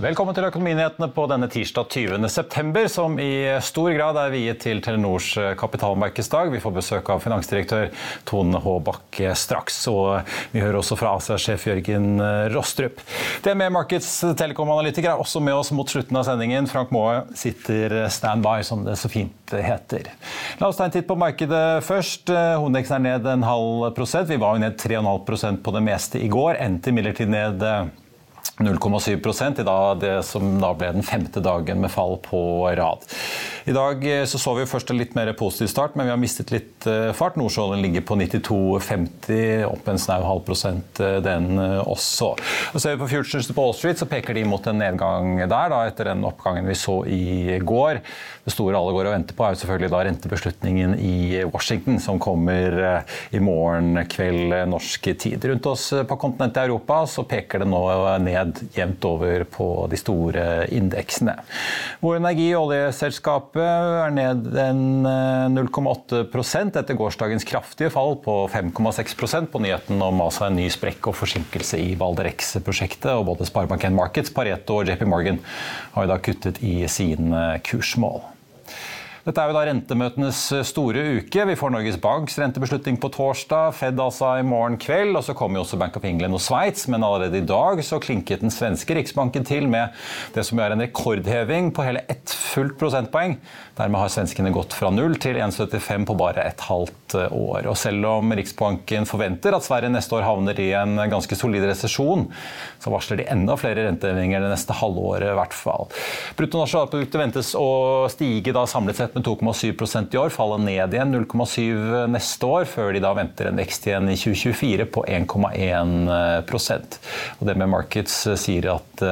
Velkommen til Økonominyhetene på denne tirsdag 20.9, som i stor grad er viet til Telenors kapitalmarkedsdag. Vi får besøk av finansdirektør Tone H. Straks. Og vi hører også fra Asia-sjef Jørgen Rostrup. DNB Markets telekomanalytiker er også med oss mot slutten av sendingen. Frank Maae sitter standby, som det så fint heter. La oss ta en titt på markedet først. Hovedeksen er ned en halv prosent. Vi var jo ned 3,5% på det meste i går. Endte imidlertid ned 0,7 i dag, det som da ble den femte dagen med fall på rad. I dag så, så vi først en litt mer positiv start, men vi har mistet litt fart. Nordsjøen ligger på 92,50, opp en snau halv prosent den også. Og ser vi på Futures på Wall Street, så peker de mot en nedgang der, da, etter den oppgangen vi så i går. Det store alle går og venter på, er jo selvfølgelig da rentebeslutningen i Washington, som kommer i morgen kveld norsk tid. Rundt oss på kontinentet i Europa så peker det nå ned jevnt over på de store indeksene. Vår Energi, og oljeselskapet, er ned en 0,8% etter gårsdagens kraftige fall på 5,6% på nyheten om altså en ny sprekk og forsinkelse i Valderex-prosjektet. og Både Sparebank1 Markets, Pareto og JP Morgan har i dag kuttet i sine kursmål. Dette er jo da rentemøtenes store uke. Vi får Norges Banks rentebeslutning på torsdag, Fed altså i morgen kveld, og så kommer jo også Bank of England og Sveits. Men allerede i dag så klinket den svenske riksbanken til med det som er en rekordheving på hele ett fullt prosentpoeng. Dermed har svenskene gått fra null til 1,75 på bare et halvt år. Og selv om Riksbanken forventer at Sverige neste år havner i en ganske solid resesjon, så varsler de enda flere rentehevinger det neste halvåret i hvert fall. Bruttonasjonalproduktet ventes å stige da samlet sett med 2,7% i år, falle ned igjen 0,7 neste år, før de da venter en vekst igjen i 2024 på 1,1% Og Det med Markets sier at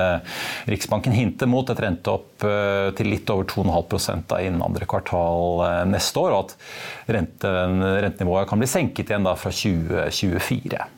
Riksbanken hinter mot et renteopp til litt over 2,5 da innen andre kvartal neste år, og at renten, rentenivået kan bli senket igjen fra 2024.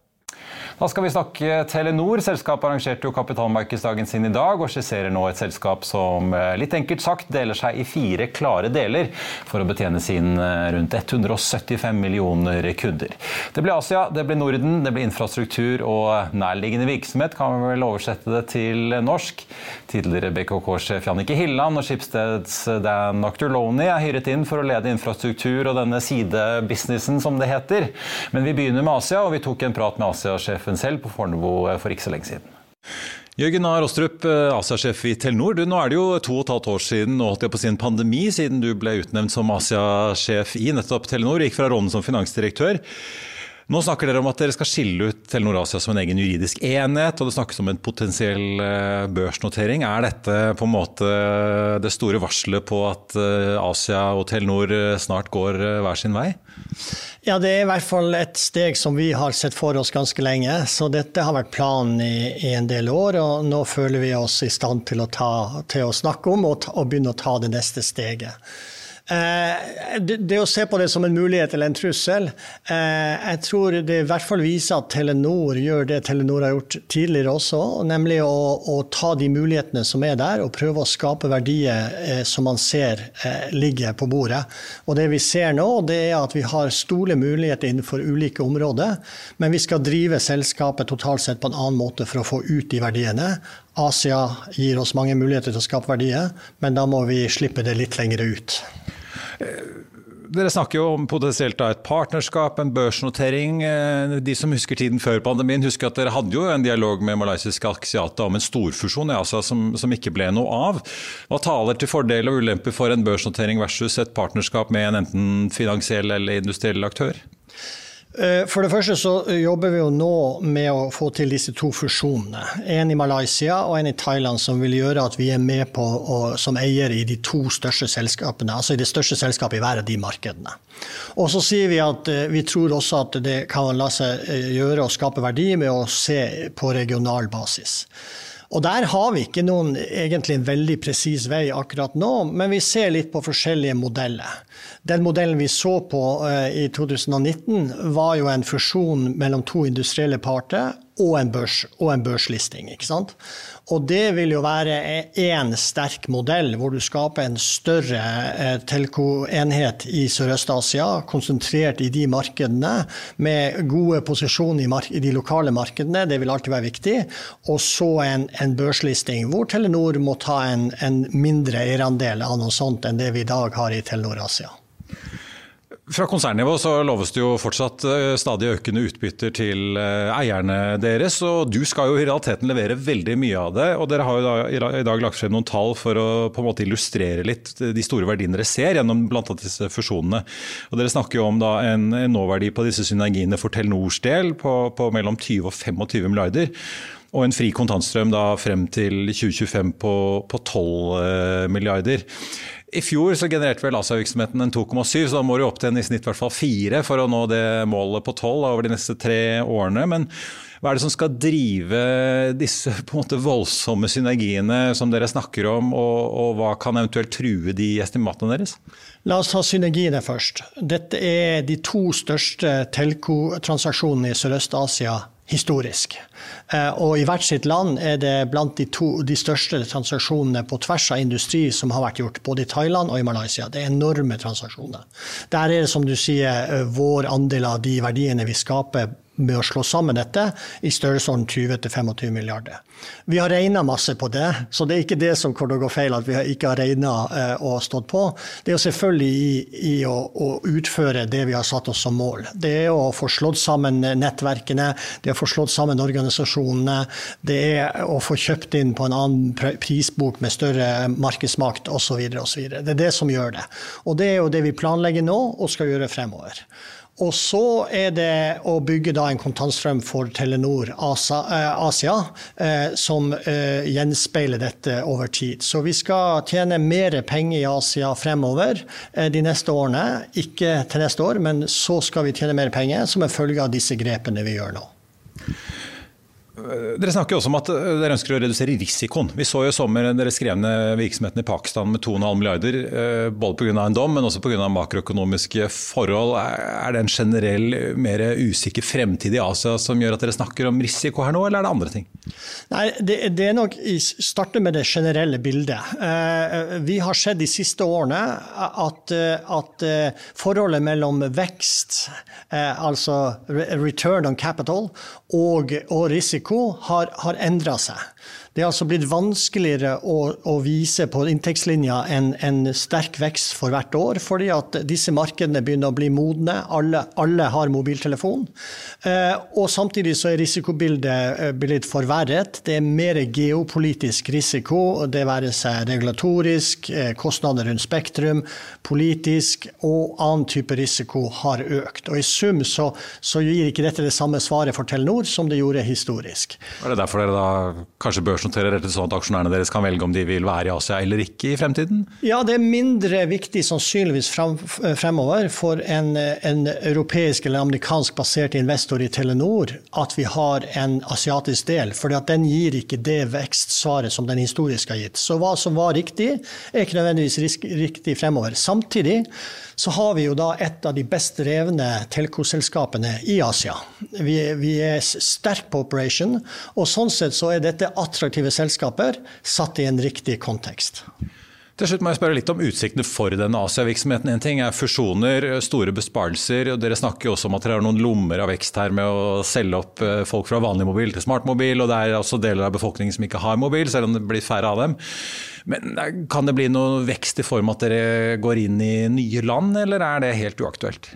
Da skal vi snakke Telenor. Selskapet arrangerte jo kapitalmarkedsdagen sin i dag, og skisserer nå et selskap som litt enkelt sagt deler seg i fire klare deler for å betjene sine rundt 175 millioner kunder. Det blir Asia, det blir Norden, det blir infrastruktur og nærliggende virksomhet, kan vi vel oversette det til norsk. Tidligere BKK-sjef Jannike Hilland og Skipsteds Dan Octorloni er hyret inn for å lede infrastruktur og denne sidebusinessen, som det heter. Men vi begynner med Asia, og vi tok en prat med Asia-sjefen selv på Fornebu for ikke så lenge siden. Jørgen A. Rostrup, Asia-sjef i Telenor. Du, nå er det jo to og et halvt år siden nå holdt jeg på å si en pandemi siden du ble utnevnt som Asia-sjef i nettopp Telenor. Gikk fra rollen som finansdirektør. Nå snakker dere om at dere skal skille ut Telenor Asia som en egen juridisk enhet, og det snakkes om en potensiell børsnotering. Er dette på en måte det store varselet på at Asia og Telenor snart går hver sin vei? Ja, det er i hvert fall et steg som vi har sett for oss ganske lenge. Så dette har vært planen i, i en del år, og nå føler vi oss i stand til å, ta, til å snakke om og, ta, og begynne å ta det neste steget. Eh, det, å se på det som en mulighet eller en trussel eh, Jeg tror det i hvert fall viser at Telenor gjør det Telenor har gjort tidligere også, nemlig å, å ta de mulighetene som er der, og prøve å skape verdier eh, som man ser ligger på bordet. Og Det vi ser nå, det er at vi har store muligheter innenfor ulike områder, men vi skal drive selskapet totalt sett på en annen måte for å få ut de verdiene. Asia gir oss mange muligheter til å skape verdier, men da må vi slippe det litt lenger ut. Dere snakker jo om potensielt et partnerskap, en børsnotering. Eh, de som husker tiden før pandemien, husker at dere hadde jo en dialog med malaysiske Axiata om en storfusjon i Asia som, som, ikke ble noe av. Hva taler til fordel og ulemper for en børsnotering versus et partnerskap med en enten finansiell eller industriell aktør? Eh, for det første så jobber vi jo nå med å få til disse to fusjonene. En i Malaysia og en i Thailand, som vil gjøre at vi er med på å, som eier i de to største selskapene, altså i det største selskapet i hver av de markedene. Og så sier vi at eh, vi tror også at det kan la seg eh, gjøre å skape verdi med å se på regional basis. Og der har vi ikke noen egentlig en veldig presis vei akkurat nå, men vi ser litt på forskjellige modeller. Den modellen vi så på uh, i 2019, var jo en fusjon mellom to industrielle parter og en, børs, og en børslisting. Og det vil jo være én sterk modell, hvor du skaper en større eh, telco-enhet i Sørøst-Asia, konsentrert i de markedene, med gode posisjoner i, i, de lokale markedene, det vil alltid være viktig. Og så en, en børslisting, hvor Telenor må ta en, en mindre eierandel av noe sånt enn det vi i dag har i Telenor Asia. Fra konsernnivå så loves det jo fortsatt eh, stadig økende utbytter til eh, eierne deres. og Du skal jo i realiteten levere veldig mye av det. og Dere har jo i dag lagt frem noen tall for å på en måte illustrere litt de store verdiene dere ser gjennom bl.a. disse fusjonene. Og Dere snakker jo om da en nåverdi på disse synergiene for Telenors del på, på mellom 20 og 25 milliarder. Og en fri kontantstrøm da frem til 2025 på, på 12 eh, milliarder. I fjor så genererte vel Asia-virksomheten en 2,7, så da må du opp til en i snitt hvert fall 4 for å nå det målet på 12 over de neste tre årene. Men hva er det som skal drive disse måte voldsomme synergiene som dere snakker om, og, og hva kan eventuelt true de estimatene deres? La oss ta synergiene først. Dette er de to største telco-transaksjonene i Sørøst-Asia historisk. Eh, og i hvert sitt land er det blant de, to, de største transaksjonene på tvers av industri som har vært gjort, både i Thailand og i Malaysia. Det er enorme transaksjoner. Der er det, som du sier, eh, vår andel av de verdiene vi skaper med å slå sammen dette i størrelsesorden 20-25 milliarder. Vi har regna masse på det, så det er ikke det som kommer til å gå feil at vi ikke har regna eh, og stått på. Det er jo selvfølgelig i, i å, å, utføre det vi har satt oss som mål. Det er å få slått sammen nettverkene, det er å få slått sammen organisasjonene, det er å få kjøpt inn på en annen prisbok med større markedsmakt osv. Det er det som gjør det. Og det er jo det vi planlegger nå og skal gjøre fremover. Og så er det å bygge en kontantstrøm for Telenor eh, Asia, eh, som eh, gjenspeiler dette over tid. Så vi skal tjene mer penger i Asia fremover de neste årene. Ikke til neste år, men så skal vi tjene mer penger som en følge av disse grepene vi gjør nå. Dere snakker også om at eh, dere ønsker å redusere risikoen. Vi så jo i sommer dere skrev ned virksomheten i Pakistan med 2,5 milliarder, eh, både pga. en dom, men også pga. makroøkonomiske forhold. Er det en generell, mer usikker fremtid i Asia som gjør at dere snakker om risiko her nå, eller er det andre ting? Nei, Det, det er nok starte med det generelle bildet. Eh, vi har sett de siste årene at, at forholdet mellom vekst, altså return on capital, og, og risiko har, har endra seg. Det er altså blitt vanskeligere å, å vise på inntektslinja en, en, sterk vekst for hvert år, fordi at disse markedene begynner å bli modne. Alle, alle har mobiltelefon. Eh, og samtidig så er risikobildet eh, blitt forverret. Det er mer geopolitisk risiko, det være seg regulatorisk, eh, kostnader rundt Spektrum, politisk og annen type risiko har økt. Og i sum så, så gir ikke dette det samme svaret for Telenor som det gjorde historisk. Er det derfor dere da kanskje bør børsnotere dette sånn at aksjonærene deres kan velge om de vil være i Asia eller ikke i fremtiden? Ja, det er mindre viktig sannsynligvis frem, fremover for en, en, europeisk eller amerikansk basert investor i Telenor at vi har en asiatisk del, for den gir ikke det vekstsvaret som den historisk har gitt. Så hva som var riktig, er ikke nødvendigvis riktig fremover. Samtidig så har vi jo da et av de best drevne telkoselskapene i Asia. Vi, vi er sterke på operation, og sånn sett så er dette attraktive selskaper satt i en riktig kontekst. Til slutt må jeg spørre litt om utsiktene for denne Asia-virksomheten. En ting er fusjoner, store besparelser. og Dere snakker jo også om at dere har noen lommer av vekst her med å selge opp eh, folk fra vanlig mobil til smartmobil. Og det er også deler av befolkningen som ikke har mobil, selv om det blir færre av dem. Men eh, kan det bli noe vekst i form av at dere går inn i nye land, eller er det helt uaktuelt?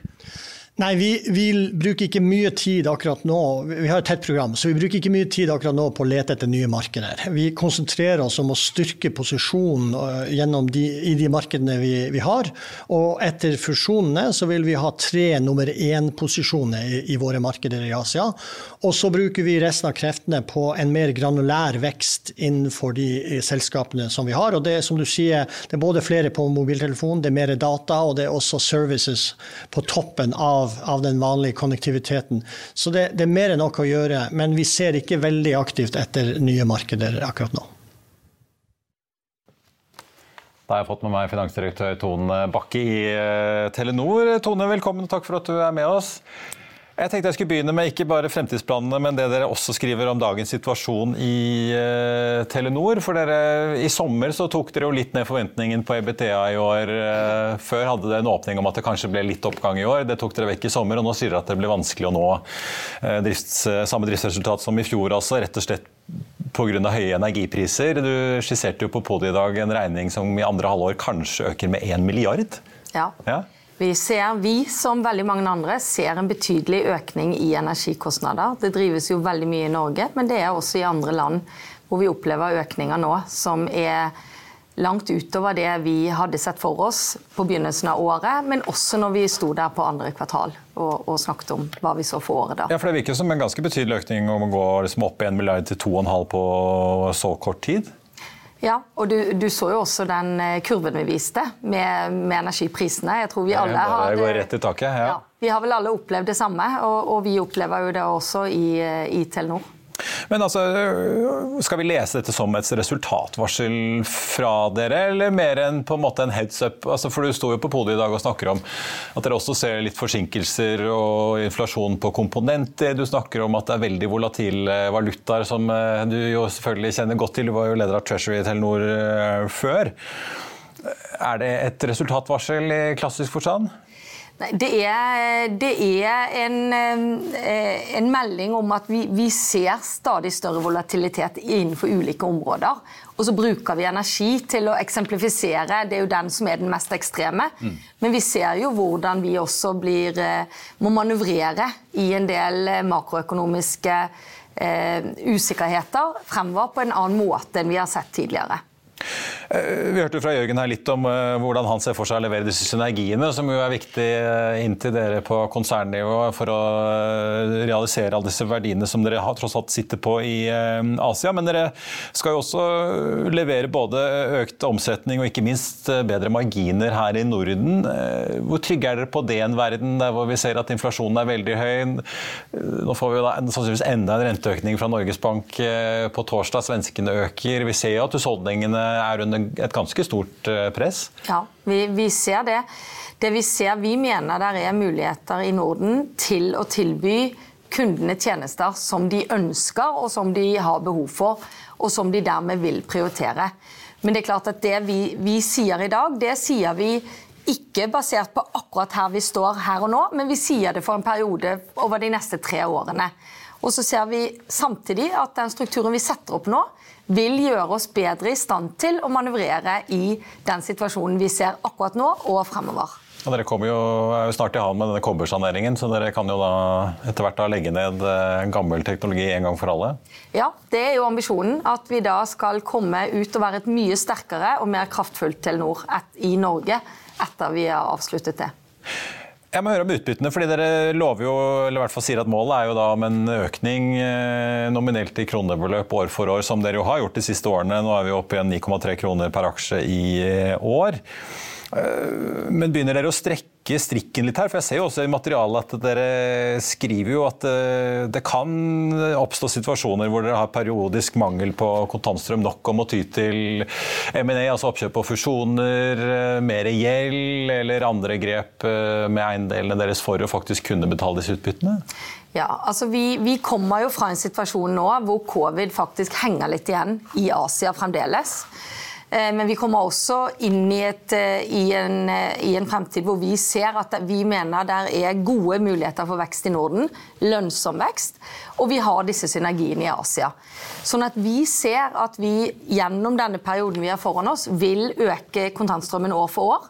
Nei, vi, vi, bruker ikke mye tid akkurat nå. Vi har et tett program, så vi bruker ikke mye tid akkurat nå på å lete etter nye markeder. Vi konsentrerer oss om å styrke posisjonen uh, de, i de markedene vi, vi, har. Og etter fusjonene så vil vi ha tre nummer én-posisjoner i, i, våre markeder i Asia. Og så bruker vi resten av kreftene på en mer granulær vekst innenfor de eh, selskapene som vi har. Og det er som du sier, det er både flere på mobiltelefon, det er mer data, og det er også services på toppen av av, av den vanlige konnektiviteten. Så det, det, er mer enn nok å gjøre, men vi ser ikke veldig aktivt etter nye markeder akkurat nå. Da har jeg fått med meg finansdirektør Tone Bakke i eh, Telenor. Tone, velkommen og takk for at du er med oss. Jeg tenkte jeg skulle begynne med ikke bare fremtidsplanene, men det dere også skriver om dagens situasjon i uh, Telenor. For dere, I sommer så tok dere jo litt ned forventningen på EBTA i år. Uh, før hadde dere en åpning om at det kanskje ble litt oppgang i år. Det tok dere vekk i sommer, og nå sier dere at det blir vanskelig å nå uh, drifts, samme driftsresultat som i fjor. altså, Rett og slett pga. høye energipriser. Du skisserte jo på podiet i dag en regning som i andre halvår kanskje øker med 1 milliard. Ja. ja. Vi, ser, vi, som veldig mange andre, ser en betydelig økning i energikostnader. Det drives jo veldig mye i Norge, men det er også i andre land hvor vi opplever økninger nå som er langt utover det vi hadde sett for oss på begynnelsen av året, men også når vi sto der på andre kvartal og, og snakket om hva vi så for året da. Ja, for Det virker som en ganske betydelig økning om å gå liksom opp 1 milliard til 2,5 på så kort tid? Ja, og du, du, så jo også den eh, kurven vi viste med, med energiprisene. Jeg tror vi alle har Det går rett i taket, ja. ja. Vi har vel alle opplevd det samme, og, og vi opplever jo det også i, eh, i Telenor. Men altså, Skal vi lese dette som et resultatvarsel fra dere, eller mer enn på en måte en heads up? Altså, for Du sto jo på podiet i dag og snakker om at dere også ser litt forsinkelser og inflasjon på komponenter. Du snakker om at det er veldig volatile valutaer, som eh, du jo selvfølgelig kjenner godt til. Du var jo leder av Treasury i Telenor eh, før. Er det et resultatvarsel i klassisk forstand? Nei, det er, det er en, eh, en, melding om at vi, vi, ser stadig større volatilitet innenfor ulike områder. Og så bruker vi energi til å eksemplifisere. Det er jo den som er den mest ekstreme. Mm. Men vi ser jo hvordan vi også blir, eh, må manøvrere i en del eh, makroøkonomiske eh, usikkerheter fremover på en annen måte enn vi har sett tidligere. Eh, vi hørte fra Jørgen her litt om eh, hvordan han ser for seg å levere disse synergiene, som jo er viktig inntil inn til dere på konsernnivå for å realisere alle disse verdiene som dere har, tross alt sitter på i Asia. Men dere skal jo også levere både økt omsetning og ikke minst bedre marginer her i Norden. Hvor trygge er dere på det en verden der hvor vi ser at inflasjonen er veldig høy? Nå får vi da sannsynligvis enda en renteøkning fra Norges Bank på torsdag. Svenskene øker. Vi ser jo at husholdningene er under et ganske stort eh, press? Ja, vi, vi ser det. Det Vi ser, vi mener det er muligheter i Norden til å tilby kundene tjenester som de ønsker og som de har behov for, og som de dermed vil prioritere. Men det er klart at det vi, vi sier i dag, det sier vi ikke basert på akkurat her vi står her og nå, men vi sier det for en periode over de neste tre årene. Og så ser vi samtidig at den strukturen vi setter opp nå, vil gjøre oss bedre i stand til å manøvrere i den situasjonen vi ser akkurat nå og fremover. Og dere kommer jo, er jo snart i havn med denne kobbersaneringen, så dere kan jo da etter hvert da legge ned eh, gammel teknologi en gang for alle? Ja, det er jo ambisjonen. At vi da skal komme ut og være et mye sterkere og mer kraftfullt Telenor i Norge etter vi har avsluttet det. Jeg må høre om utbyttene, fordi Dere lover jo, eller i hvert fall sier at målet er jo da om en økning eh, nominelt i kronebeløp år for år, som dere jo har gjort de siste årene. Nå er vi oppe igjen 9,3 kroner per aksje i eh, år. Eh, men begynner dere å strekke strikken litt her? For jeg ser jo også i materialet at dere skriver jo at eh, det kan oppstå situasjoner hvor dere har periodisk mangel på kontantstrøm nok om å ty til M&A, altså oppkjøp og fusjoner, eh, mer gjeld eller andre grep med eiendelene deres for å faktisk kunne betale disse utbyttene? Ja, altså vi, vi, kommer jo fra en situasjon nå hvor covid faktisk henger litt igjen i Asia fremdeles. Eh, men vi kommer også inn i, et, eh, i, en, eh, i, en, fremtid hvor vi ser at vi mener det er gode muligheter for vekst i Norden. Lønnsom vekst. Og vi har disse synergiene i Asia. Sånn at vi ser at vi gjennom denne perioden vi har foran oss, vil øke kontantstrømmen år for år.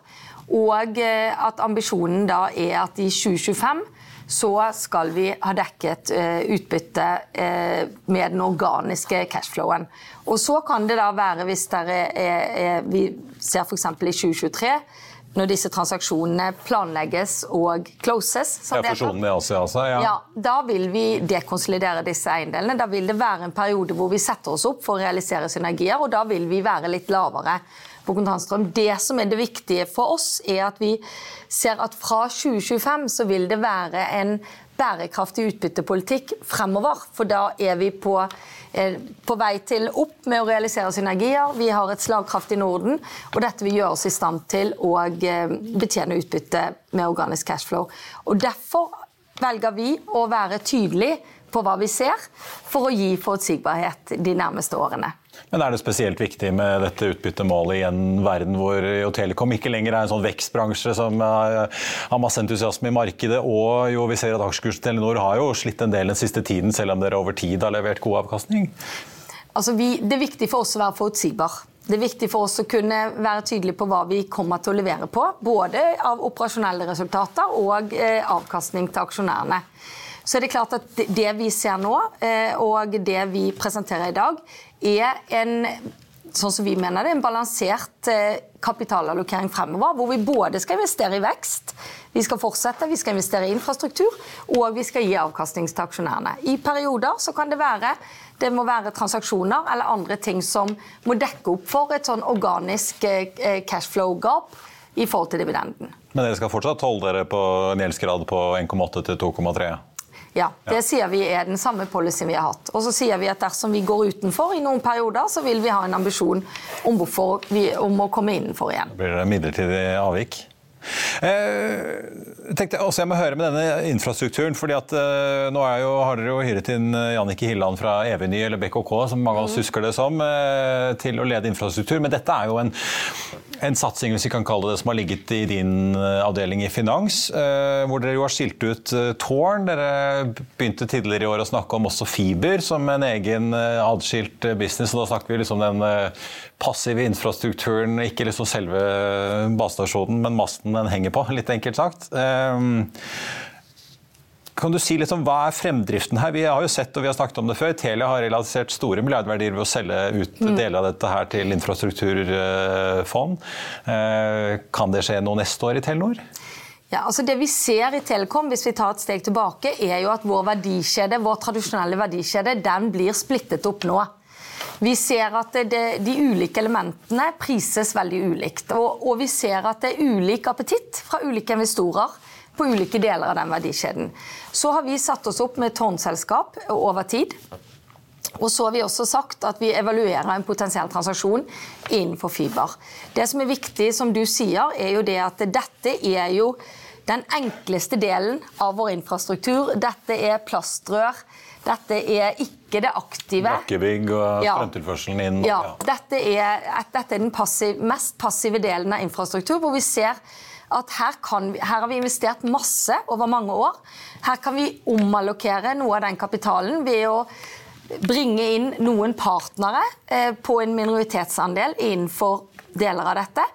Og at ambisjonen da er at i 2025 så skal vi ha dekket utbytte med den organiske cashflowen. Og så kan det da være, hvis er, er, vi ser f.eks. i 2023 når disse transaksjonene planlegges og closes. Ja, fusjonen med Asia, altså? Ja. ja. Da vil vi dekonsolidere disse eiendelene. Da vil det være en periode hvor vi setter oss opp for å realisere synergier, og da vil vi være litt lavere på kontantstrøm. Det som er det viktige for oss, er at vi ser at fra 2025 så vil det være en bærekraftig utbyttepolitikk fremover. For da er vi på på vei til opp med å realisere synergier. Vi har et slagkraftig Norden, og dette vil gjøre oss i stand til å eh, betjene utbytte med organisk cashflow. Og Derfor velger vi å være tydelige på hva vi ser, for å gi forutsigbarhet de nærmeste årene. Men Er det spesielt viktig med dette utbyttemålet i en verden hvor jo Telekom ikke lenger er en sånn vekstbransje som har masse entusiasme i markedet, og jo vi ser at aksjekursen Telenor har jo slitt en del den siste tiden, selv om dere over tid har levert god avkastning? Altså vi, det er viktig for oss å være forutsigbar. Det er viktig for oss å kunne være tydelige på hva vi kommer til å levere på. Både av operasjonelle resultater og eh, avkastning til aksjonærene. Så er det klart at det vi ser nå, eh, og det vi presenterer i dag, er en sånn som vi mener det, en balansert eh, kapitalallokering fremover. Hvor vi både skal investere i vekst, vi skal fortsette, vi skal investere i infrastruktur, og vi skal gi avkastning til aksjonærene. I perioder så kan det være det må være transaksjoner eller andre ting som må dekke opp for et sånn organisk eh, cashflow-gap i forhold til dividenden. Men dere skal fortsatt holde dere på en gjeldsgrad på 1,8 til 2,3? Ja, det sier vi er den samme policyen vi har hatt. Og så sier vi at dersom vi går utenfor i noen perioder, så vil vi ha en ambisjon om, vi, om å komme innenfor igjen. Blir det midlertidig avvik? Eh, tenkte også jeg må høre med denne infrastrukturen. fordi at eh, Nå jo, har dere jo hyret inn eh, Jannicke Hilland fra Eveny, eller BKK, som mange av oss mm. husker det som, til å lede infrastruktur. Men dette er jo en, en satsing hvis vi kan kalle det, som har ligget i din avdeling i finans. Eh, hvor dere jo har skilt ut tårn. Dere begynte tidligere i år å snakke om også fiber som en egen adskilt business. og Da snakker vi liksom den passive infrastrukturen, ikke liksom selve basestasjonen, men masten den henger på, litt enkelt sagt. Ehm, kan du si litt om Hva er fremdriften her? Vi har jo sett og vi har snakket om det før. Telia har realisert store milliardverdier ved å selge ut mm. deler av dette her til infrastrukturfond. Eh, kan det skje noe neste år i Telenor? Ja, altså det vi ser i Telekom, hvis vi tar et steg tilbake, er jo at vår verdikjede, vår tradisjonelle verdikjede den blir splittet opp nå. Vi ser at det, de ulike elementene prises veldig ulikt. Og, og, vi ser at det er ulik appetitt fra ulike investorer på ulike deler av den verdikjeden. Så har vi satt oss opp med tårnselskap over tid. Og så har vi også sagt at vi evaluerer en potensiell transaksjon innenfor fiber. Det som er viktig, som du sier, er jo det at dette er jo den enkleste delen av vår infrastruktur. Dette er plastrør. Dette er ikke det aktive. Brakkebygg og strømtilførselen inn. Ja. ja. Dette, er, dette er den passiv, mest passive delen av infrastruktur, hvor vi ser at her, vi, her, har vi investert masse over mange år. Her kan vi omallokere noe av den kapitalen ved å bringe inn noen partnere eh, på en minoritetsandel innenfor deler av dette.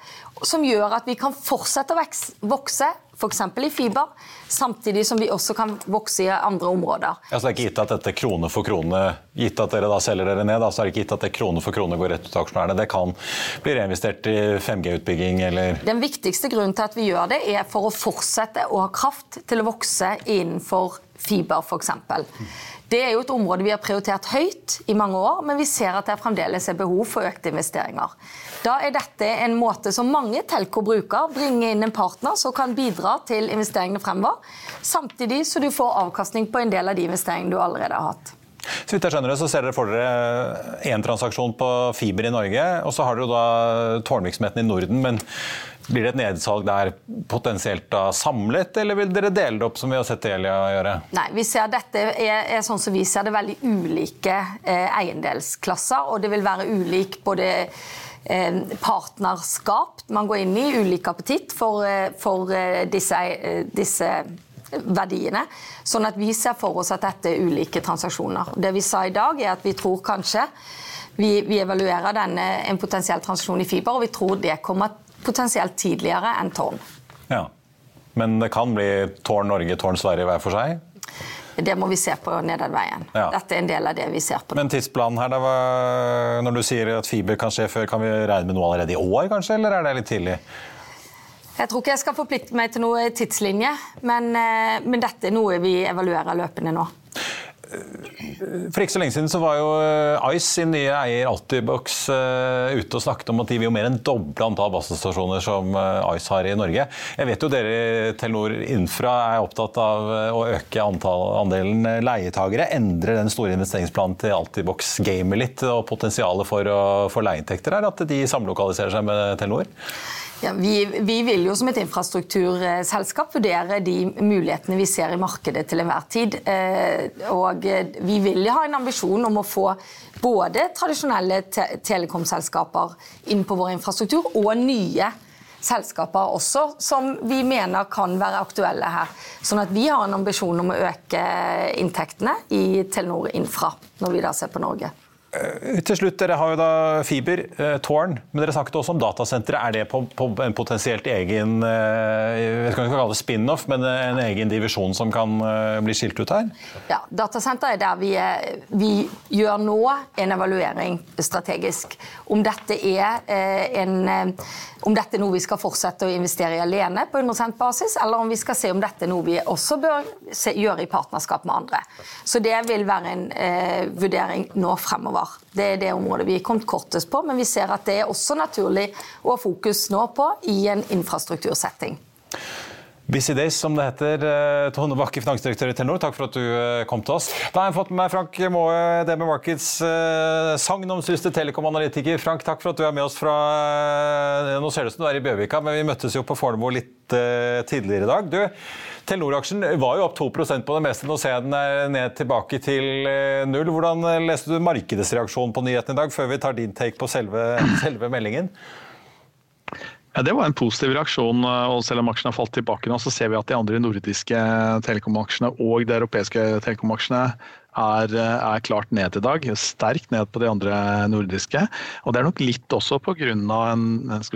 Som gjør at vi kan fortsette å vokse f.eks. i fiber, samtidig som vi også kan vokse i andre områder. Ja, så det er ikke gitt at dette krone for krone, gitt at dere da selger dere ned, da, så er det ikke gitt at det krone for krone går rett ut til aksjonærene. Det kan bli reinvestert i 5G-utbygging eller Den viktigste grunnen til at vi gjør det, er for å fortsette å ha kraft til å vokse innenfor fiber, f.eks. Det er jo et område vi har prioritert høyt i mange år, men vi ser at det fremdeles er behov for økte investeringer. Da er dette en måte som mange telco bruker. Bringe inn en partner som kan bidra til investeringene fremover, samtidig så du får avkastning på en del av de investeringene du allerede har hatt. Så vidt jeg skjønner det, så ser dere for dere én transaksjon på fiber i Norge, og så har dere da tårnvirksomheten i Norden. men blir det et nedsalg der potensielt da samlet, eller vil dere dele det opp som vi har sett Elia gjøre? Nei, vi ser Dette er, er sånn som vi ser det veldig ulike eh, eiendelsklasser, og det vil være ulik både eh, partnerskap man går inn i, ulik appetitt for, eh, for eh, disse, disse verdiene. Sånn at vi ser for oss at dette er ulike transaksjoner. Det vi sa i dag, er at vi tror kanskje vi, vi evaluerer denne, en potensiell transaksjon i fiber, og vi tror det kommer potensielt tidligere enn tårn. Ja. Men det kan bli tårn Norge, tårn Sverige hver for seg? Det må vi se på nedover veien. Ja. Dette er en del av det vi ser på. Men tidsplanen her, da, når du sier at fiber kan skje før, kan vi regne med noe allerede i år, kanskje, eller er det litt tidlig? Jeg tror ikke jeg skal forplikte meg til noe tidslinje, men, eh, men dette er noe vi evaluerer løpende nå. For ikke så lenge siden så var jo eh, Ice sin nye eier Altibox uh, ute og snakket om at de vil jo mer enn doble antall basestasjoner som uh, Ice har i Norge. Jeg vet jo dere i Telenor Infra er opptatt av å øke antall, andelen leietagere. Endre den store investeringsplanen til Altibox gamer litt, og potensialet for, å, for leieinntekter er at de samlokaliserer seg med Telenor? Ja, vi, vi, vil jo som et infrastrukturselskap vurdere de mulighetene vi ser i markedet til enhver tid. Eh, og vi vil ha en ambisjon om å få både tradisjonelle te telekomselskaper inn på vår infrastruktur, og nye selskaper også, som vi mener kan være aktuelle her. Sånn at vi har en ambisjon om å øke inntektene i Telenor Infra, når vi da ser på Norge. Eh, til slutt, Dere har jo da fiber, eh, tårn, men dere snakket også om datasentre. Er det på, på en potensielt egen eh, jeg vet ikke om kalle det spin-off, men en egen divisjon som kan bli skilt ut her? Ja, Datasenter er der vi, vi gjør nå en evaluering strategisk. Om dette er en om dette er noe vi skal fortsette å investere i alene på 100% basis, eller om vi skal se om dette er noe vi også bør se, gjøre i partnerskap med andre. Så det vil være en eh, vurdering nå fremover. Det er det området vi er kommet kortest på, men vi ser at det er også naturlig å ha fokus nå på i en infrastruktursetting. Busy Days, som det heter. Eh, Tone Bakke, finansdirektør i Telenor, takk for at du eh, kom til oss. Da har jeg fått med meg Frank Maae, DB Markets eh, sagnomsuste telekom-analytiker. Frank, takk for at du er med oss fra Nå ser det ut som du er i Bjørvika, men vi møttes jo på Fornebu litt tidligere i dag. Du, Telenor-aksjen var jo opp 2% på det meste. Nå ser jeg den er ned tilbake til null. Hvordan leste du markedsreaksjonen på nyheten i dag, før vi tar din take på selve, selve meldingen? Ja, Det var en positiv reaksjon. Eh, og Selv om aksjene har falt tilbake nå, så ser vi at de andre nordiske telekomaksjene og de europeiske telekomaksjene er, eh, er, klart ned i dag. Sterkt ned på de andre nordiske. Og Det er nok litt også pga.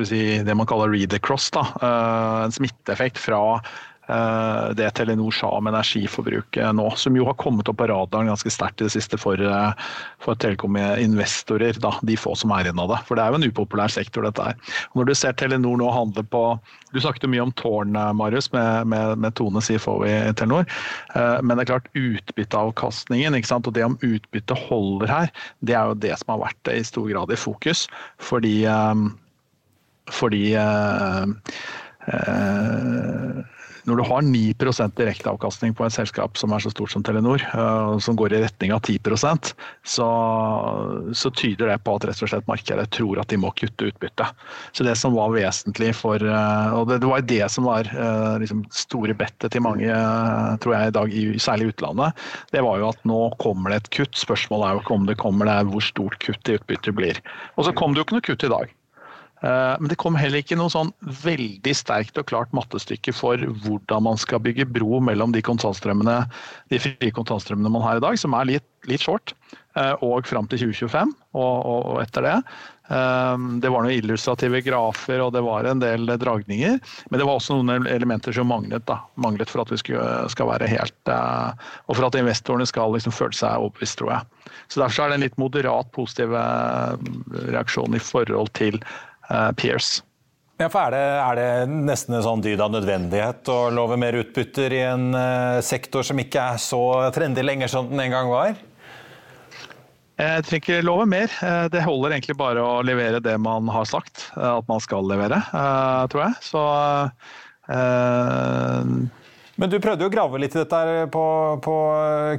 Si, det man kaller read across. Da. Eh, en smitteeffekt fra det Telenor sa om energiforbruket nå, som jo har kommet opp på radaren ganske sterkt i det siste for, eh, for telekominvestorer, de få som er igjen av det. For det er jo en upopulær sektor, dette her. Og når du ser Telenor nå handle på Du snakket jo mye om tårn, eh, Marius, med, med, med Tone CFO i Telenor. Men det er klart utbytteavkastningen, ikke sant? og det om utbytte holder her, det er jo det som har vært i stor grad i fokus. Fordi, fordi når du har 9% direkteavkastning på et selskap som er så stort som Telenor, uh, som går i retning av 10 så, så tyder det på at rett og slett markedet tror at de må kutte utbytte. Så det som var vesentlig for uh, Og det, det, var det som var uh, liksom store bettet til mange, tror jeg i dag, særlig i utlandet, det var jo at nå kommer det et kutt. Spørsmålet er jo ikke om det kommer, det er hvor stort kutt i utbyttet blir. Og så kom det jo ikke noe kutt i dag. Men det kom heller ikke noe sånn veldig sterkt og klart mattestykke for hvordan man skal bygge bro mellom de de frie kontantstrømmene man har i dag, som er litt, litt short, og fram til 2025 og, og, og etter det. Ehm, det var noen illustrative grafer og det var en del dragninger. Men det var også noen elementer som manglet, da. manglet for at vi skal være helt eh, Og for at investorene skal liksom føle seg overbevist, tror jeg. Så Derfor er det en litt moderat positiv eh, reaksjon i forhold til Peers. Ja, for er det, er det, nesten en sånn dyd av nødvendighet å love mer utbytter i en uh, sektor som ikke er så trendy lenger som den en gang var? Jeg trenger ikke love mer. Eh, det holder egentlig bare å levere det man har sagt eh, at man skal levere, eh, tror jeg. Så men du prøvde jo å grave litt i dette på, på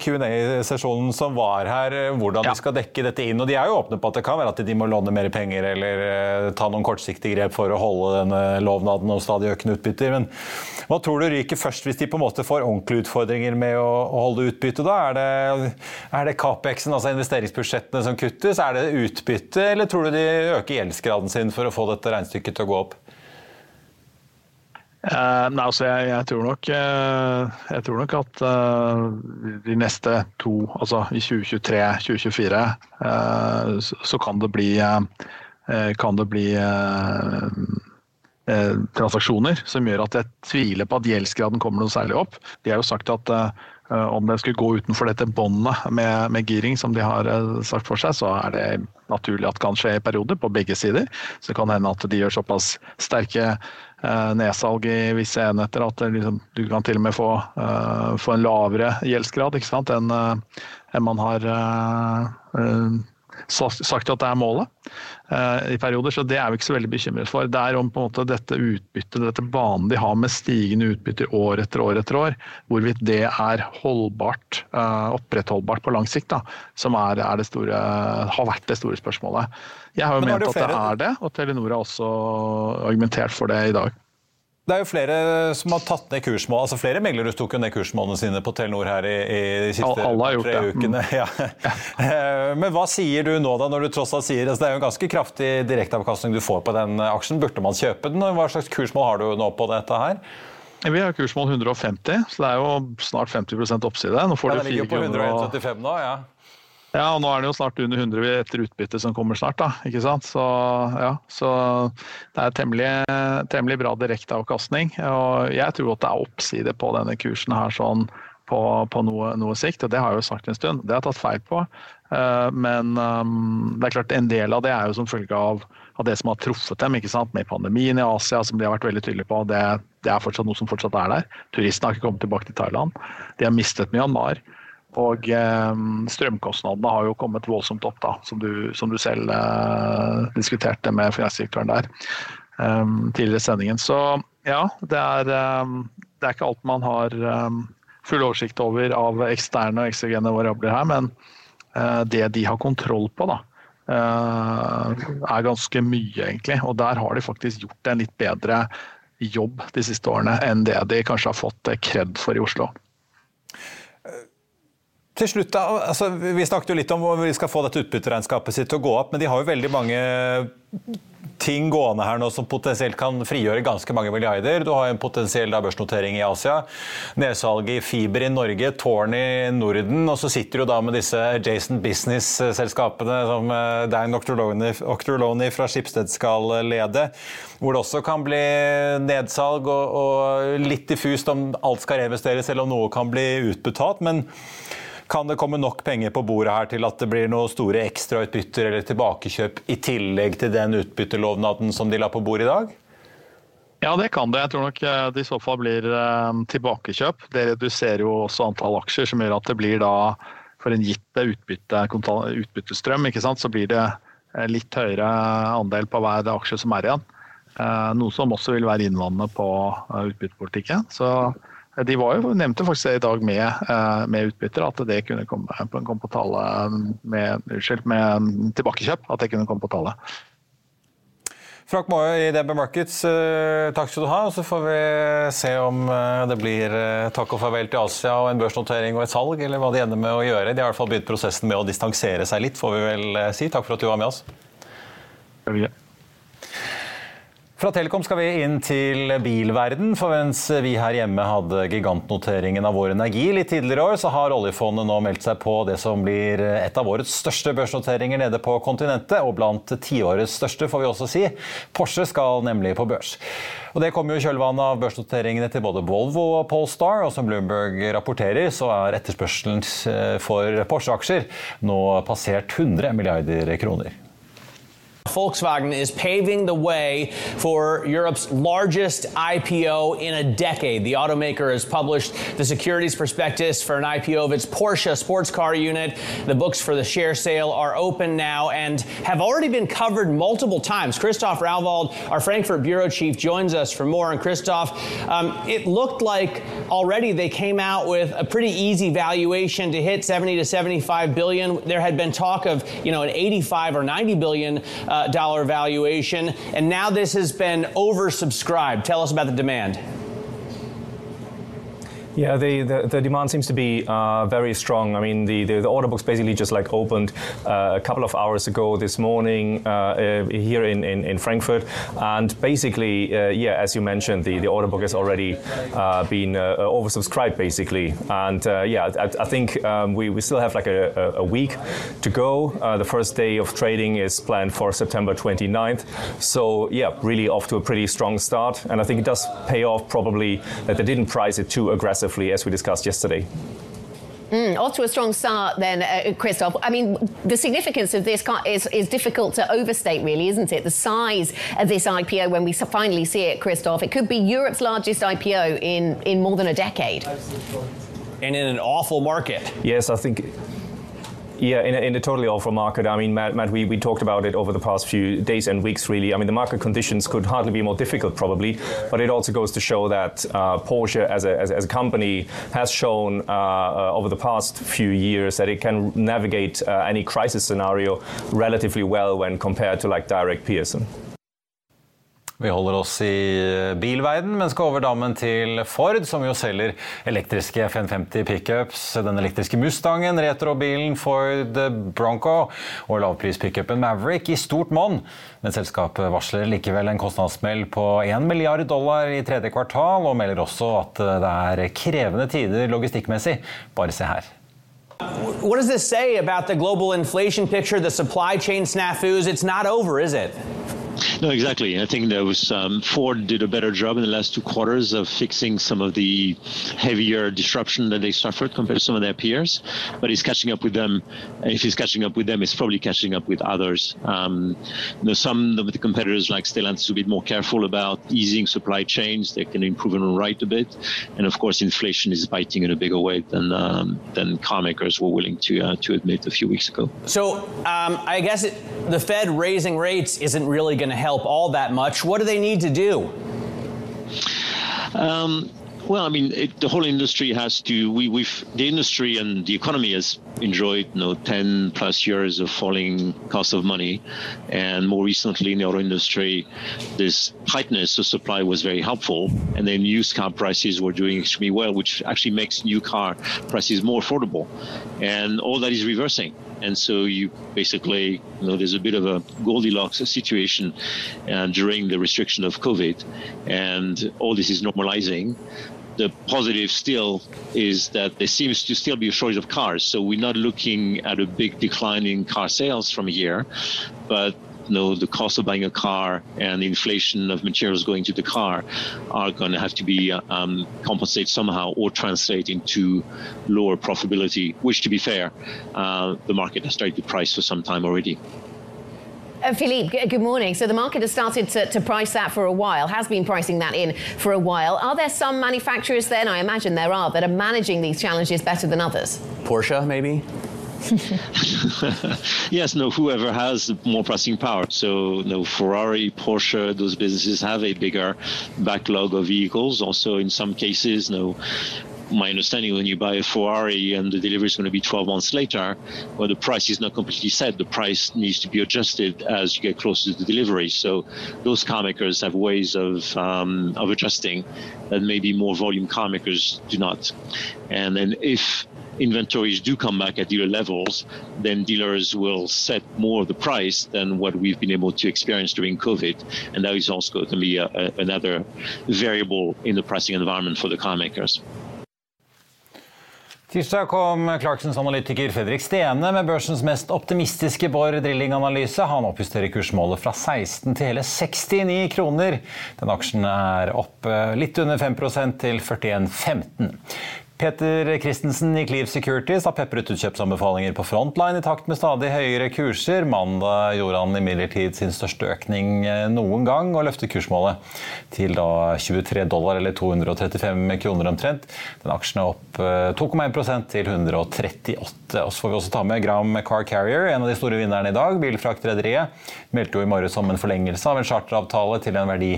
Q&A-sesjonen som var her, hvordan ja. de skal dekke dette inn. Og de er jo åpne på at det kan være at de må låne mer penger eller ta noen kortsiktige grep for å holde denne lovnaden om stadig økende utbytter. Men hva tror du ryker først hvis de på en måte får ordentlige utfordringer med å, å holde utbytte? da? Er det, er det Capex-en, altså investeringsbudsjettene, som kuttes? Er det utbytte, eller tror du de øker gjeldsgraden sin for å få dette regnestykket til å gå opp? Uh, nei, altså jeg, jeg, tror nok, uh, jeg, tror nok, at uh, de neste to, altså i 2023-2024, så, så, kan det bli, kan det bli transaksjoner som gjør at jeg tviler på at gjeldsgraden kommer noe særlig opp. De har jo sagt at om det skulle gå utenfor dette båndet med, med, giring som de har sagt for seg, så er det naturlig at det kan skje i perioder på begge sider. Så det kan hende at de gjør såpass sterke nedsalg i visse enheter at liksom, du kan til og med få, uh, få en lavere gjeldsgrad enn uh, en man har sagt at det er målet i perioder. Så det er vi ikke så veldig bekymret for. Det er om på en måte dette utbyttet, dette banen de har med stigende utbytter år etter år etter år, hvorvidt det er holdbart, opprettholdbart på lang sikt, da, som er, er store, har vært det store spørsmålet. Jeg har jo ment at det er det, og Telenor har også argumentert for det i dag. Det er jo flere som har tatt ned kursmål. altså Flere meglere tok jo ned kursmålene sine på Telenor her i, i de siste tre ukene. Mm. Ja. Eh, men hva sier du nå, da, når du tross alt sier altså Det er jo en ganske kraftig direkteavkastning du får på den aksjen. Burde man kjøpe den? Hva slags kursmål har du nå på dette her? Vi har kursmål 150, så det er jo snart 50 oppside. Nå får ja, du ligger på 175 nå, ja. Ja, og nå er det jo snart under 100 etter utbytte som kommer snart, da. Ikke sant? Så, ja, så det er temmelig, temmelig bra direkteavkastning. Og jeg tror at det er oppside på denne kursen her sånn på, på noe, noe, sikt, og det har jeg jo sagt en stund. Det har jeg tatt feil på. Uh, men um, det er klart en del av det er jo som følge av, av, det som har truffet dem, ikke sant? med pandemien i Asia, som de har vært veldig tydelige på. Det, det er fortsatt noe som fortsatt er der. Turistene har ikke kommet tilbake til Thailand. De har mistet Myanmar. Og eh, strømkostnadene har jo kommet voldsomt opp, da, som du, som du selv eh, diskuterte med finansdirektøren der eh, tidligere i sendingen. Så ja, det er, eh, det er ikke alt man har eh, full oversikt over av eksterne og ekstragene variabler her, men eh, det de har kontroll på, da, er ganske mye, egentlig. Og der har de faktisk gjort en litt bedre jobb de siste årene enn det de kanskje har fått kred for i Oslo. Til slutt da, altså, Vi snakket jo litt om hvor vi skal få dette utbytteregnskapet sitt til å gå opp, men de har jo veldig mange ting gående her nå som potensielt kan frigjøre ganske mange milliarder. Du har en potensiell da, børsnotering i Asia, nedsalg i fiber i Norge, tårn i Norden, og så sitter du da med disse Jason Business-selskapene som eh, Dan Octorloni fra Skipsted skal lede, hvor det også kan bli nedsalg og, og litt diffust om alt skal reinvesteres eller om noe kan bli utbetalt. men kan det komme nok penger på bordet her til at det blir noen store ekstrautbytter eller tilbakekjøp i tillegg til den utbyttelovnaden som de la på bordet i dag? Ja, det kan det. Jeg tror nok eh, det i så fall blir eh, tilbakekjøp. Det reduserer jo også antall aksjer, som gjør at det blir da for en gitt utbytte, utbyttestrøm, ikke sant? så blir det eh, litt høyere andel på hver aksje som er igjen. Noe som også vil være innvandrende på utbyttepolitikken. Så de var jo, nevnte faktisk det i dag med, eh, med utbytter, at det kunne komme, komme på tale med, unnskyld, med tilbakekjøp. At det kunne komme på tale. Frank Maaø i DB Markets, eh, takk skal du ha. og Så får vi se om eh, det blir takk og farvel til Asia og en børsnotering og et salg, eller hva de ender med å gjøre. De har i hvert fall begynt prosessen med å distansere seg litt, får vi vel si. Takk for at du var med oss. Fra Telekom skal vi inn til bilverden, for mens vi her hjemme hadde gigantnoteringen av Vår Energi litt tidligere i år, så har oljefondet nå meldt seg på det som blir et av årets største børsnoteringer nede på kontinentet, og blant tiårets største, får vi også si. Porsche skal nemlig på børs. Og Det kommer jo i kjølvannet av børsnoteringene til både Volvo og Polestar, og som Bloomberg rapporterer, så er etterspørselen for Porsche-aksjer nå passert 100 milliarder kroner. Volkswagen is paving the way for Europe's largest IPO in a decade. The automaker has published the securities prospectus for an IPO of its Porsche sports car unit. The books for the share sale are open now and have already been covered multiple times. Christoph Rauwald, our Frankfurt bureau chief, joins us for more. And Christoph, um, it looked like already they came out with a pretty easy valuation to hit 70 to 75 billion. There had been talk of, you know, an 85 or 90 billion. Uh, uh, dollar valuation, and now this has been oversubscribed. Tell us about the demand. Yeah, the, the, the, demand seems to be uh, very strong. I mean, the, the, the, order books basically just like opened uh, a couple of hours ago this morning uh, uh here in, in, in, Frankfurt. And basically, uh, yeah, as you mentioned, the, the order book has already uh, been oversubscribed, basically. And yeah, I, I think um, we, we still have like a, a week to go. the first day of trading is planned for September 29th. So, yeah, really off to a pretty strong start. And I think it does pay off probably that they didn't price it too aggressively aggressively, as we discussed yesterday. Mm, off to a strong start then, uh, Christoph. I mean, the significance of this is, is difficult to overstate, really, isn't it? The size of this IPO when we finally see it, Christoph, it could be Europe's largest IPO in, in more than a decade. And in an awful market. Yes, I think yeah, in a, in a totally awful market. I mean, Matt, Matt we, we talked about it over the past few days and weeks, really. I mean, the market conditions could hardly be more difficult, probably, but it also goes to show that uh, Porsche as a, as, as, a company has shown uh, uh, over the past few years that it can navigate uh, any crisis scenario relatively well when compared to like direct Pearson. Vi holder oss i bilverden, men skal over dammen til Ford, som jo selger elektriske F150 pickups. Den elektriske Mustangen, retrobilen Ford Bronco og lavprispickupen Maverick i stort monn. Men selskapet varsler likevel en kostnadssmell på 1 milliard dollar i tredje kvartal, og melder også at det er krevende tider logistikkmessig. Bare se her. What does this say about the global inflation picture, the supply chain snafus? It's not over, is it? No, exactly. I think there was um, Ford did a better job in the last two quarters of fixing some of the heavier disruption that they suffered compared to some of their peers. But he's catching up with them. If he's catching up with them, he's probably catching up with others. Um, you know, some of the competitors like Stellantis are a bit more careful about easing supply chains. They can improve and right a bit. And of course, inflation is biting in a bigger way than um, than car makers were willing to uh, to admit a few weeks ago. So um, I guess it, the Fed raising rates isn't really to help all that much. What do they need to do? Um, well, I mean, it, the whole industry has to. We, we've the industry and the economy has enjoyed, you know, ten plus years of falling cost of money, and more recently in the auto industry, this tightness of supply was very helpful, and then used car prices were doing extremely well, which actually makes new car prices more affordable, and all that is reversing and so you basically you know there's a bit of a Goldilocks situation uh, during the restriction of COVID, and all this is normalizing. The positive still is that there seems to still be a shortage of cars, so we're not looking at a big decline in car sales from here, but you know, the cost of buying a car and the inflation of materials going to the car are going to have to be um, compensated somehow or translate into lower profitability, which, to be fair, uh, the market has started to price for some time already. Uh, Philippe, good morning. So the market has started to, to, price that for a while, has been pricing that in for a while. Are there some manufacturers then, I imagine there are, that are managing these challenges better than others? Porsche, maybe? yes, no, whoever has more pricing power. So, no, Ferrari, Porsche, those businesses have a bigger backlog of vehicles. Also, in some cases, no, my understanding when you buy a Ferrari and the delivery is going to be 12 months later, well, the price is not completely set. The price needs to be adjusted as you get closer to the delivery. So those car makers have ways of um, of adjusting that maybe more volume car makers do not. And then if inventories do come back at dealer levels, then dealers will set more of the price than what we've been able to experience during COVID. And that is also going to be a, a, another variable in the pricing environment for the car makers. Tirsdag kom Clarksons analytiker Fredrik Stene med børsens mest optimistiske Borr Drilling-analyse. Han oppjusterer kursmålet fra 16 til hele 69 kroner. Den aksjen er opp litt under 5 til 41,15. Peter Christensen i Cleave Securities har pepret ut kjøpsanbefalinger på Frontline i takt med stadig høyere kurser. Mandag gjorde han imidlertid sin største økning eh, noen gang og løftet kursmålet til da 23 dollar eller 235 kroner omtrent. Den aksjen er opp 2,1 eh, til 138. Og så får vi også ta med Gram Car Carrier, en av de store vinnerne i dag. Bilfraktrederiet meldte jo i morges om en forlengelse av en charteravtale til en verdi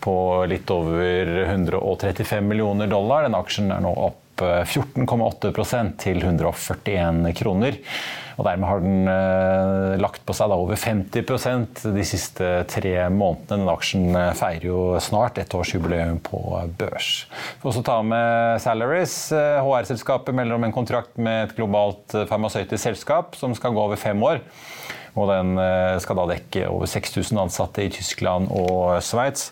på litt over 135 millioner dollar. Den aksjen er nå opp 14,8% til 141 kroner. Og dermed har den eh, lagt på seg over 50% de siste tre månedene. Den aksjen eh, feirer jo snart ettårsjubileum på børs. Vi får også ta med Salaries. HR-selskapet eh, melder om en kontrakt med et globalt farmasøytisk selskap som skal gå over fem år. Og den skal da dekke over 6000 ansatte i Tyskland og Sveits.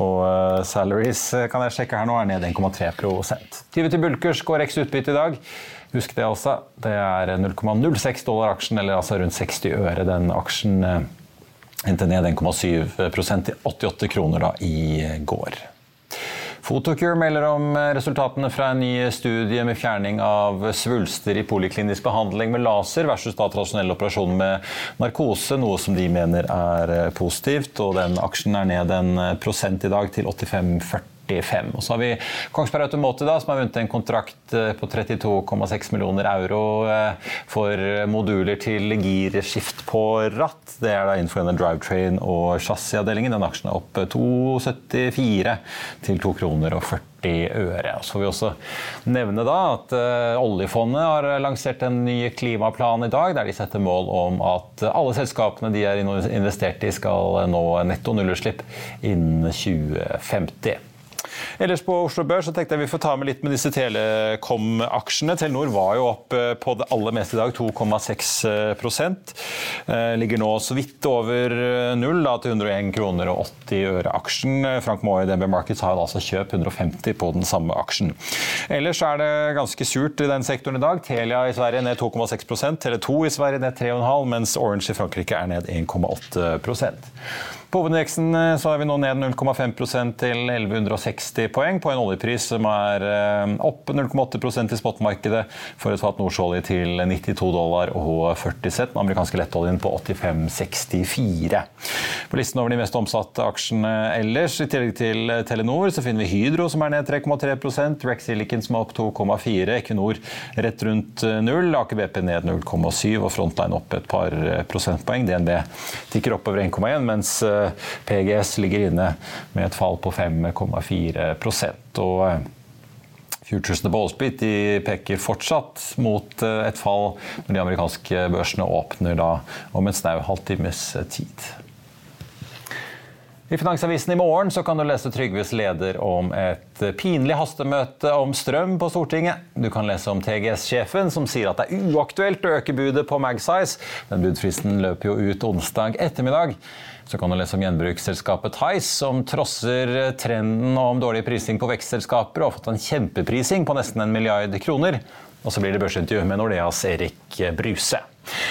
Og uh, salaries eh, kan jeg sjekke her nå er ned 1,3 Tyve til Bulkers går X utbytte i dag. Husk det altså. Det er 0,06 dollar aksjen, eller altså rundt 60 øre. Den aksjen uh, endte ned 1,7% til 88 kroner da i går. Photocure melder om resultatene fra en ny studie med fjerning av svulster i poliklinisk behandling med laser versus da tradisjonell operasjon med narkose, noe som de mener er positivt. og Den aksjen er ned en prosent i dag til 85,40. 45. Og så har vi Kongsberg Automotive, da, som har vunnet en kontrakt eh, på 32,6 millioner euro eh, for moduler til girskift på ratt. Det er da innenfor denne drivetrain og chassisavdelingen. Den aksjen er opp 2,74 til 2 kroner og 40 øre. Så får vi også nevne da at oljefondet har lansert en ny klimaplan i dag, der de setter mål om at alle selskapene de er investert i, skal nå netto nullutslipp innen 2050. Ellers på Oslo Børs så tenkte jeg vi får ta med litt med disse Telekom-aksjene. Telenor var jo opp eh, på det aller meste i dag, 2,6 eh, Ligger nå så vidt over eh, null, da, til 101 kroner og 80 øre aksjen. Frank Moe i DNB Markets har altså kjøpt 150 på den samme aksjen. Ellers er det ganske surt i den sektoren i dag. Telia i Sverige ned 2,6% Tele2 i Sverige ned 3,5 mens Orange i Frankrike er ned 1,8 på hovedindeksen eh, så er vi nå ned 0,5% til 1160 poeng, på en oljepris som er eh, opp 0,8% i spotmarkedet for et fat nordsjøolje til 92 dollar og 40 cent. Den amerikanske lettoljen på 85,64. På listen over de mest omsatte aksjene ellers, i tillegg til Telenor, så finner vi Hydro som er ned 3,3 Rex Silicon som er opp 2,4 Equinor rett rundt null, Aker BP ned 0,7 og Frontline opp et par prosentpoeng. DNB tikker oppover 1,1, mens PGS ligger inne med et fall på 5,4 og Futures Futuresene på de peker fortsatt mot eh, et fall når de amerikanske børsene åpner da om en snau halvtimes tid. I Finansavisen i morgen så kan du lese Trygves leder om et pinlig hastemøte om strøm på Stortinget. Du kan lese om TGS-sjefen som sier at det er uaktuelt å øke budet på Magsize. Den budfristen løper jo ut onsdag ettermiddag. Så kan du lese om gjenbruksselskapet Tice, som trosser trenden om dårlig prising på vekstselskaper og har fått en kjempeprising på nesten en milliard kroner. Og så blir det børsintervju med Nordeas Erik Bruse.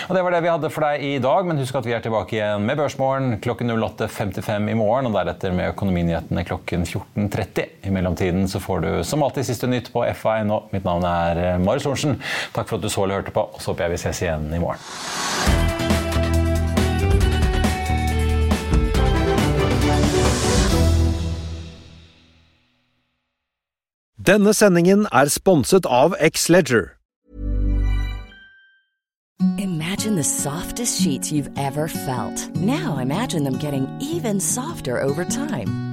Og Det var det vi hadde for deg i dag, men husk at vi er tilbake igjen med Børsmorgen klokken 08.55 i morgen, og deretter med Økonominyhetene klokken 14.30. I mellomtiden så får du som alltid siste nytt på FA.no. Mitt navn er Marius Lorentzen. Takk for at du så eller hørte på, og så håper jeg vi ses igjen i morgen. Denne sendingen er sponset av X-Leger. Imagine the softest sheets you've ever felt. Now imagine them getting even softer over time.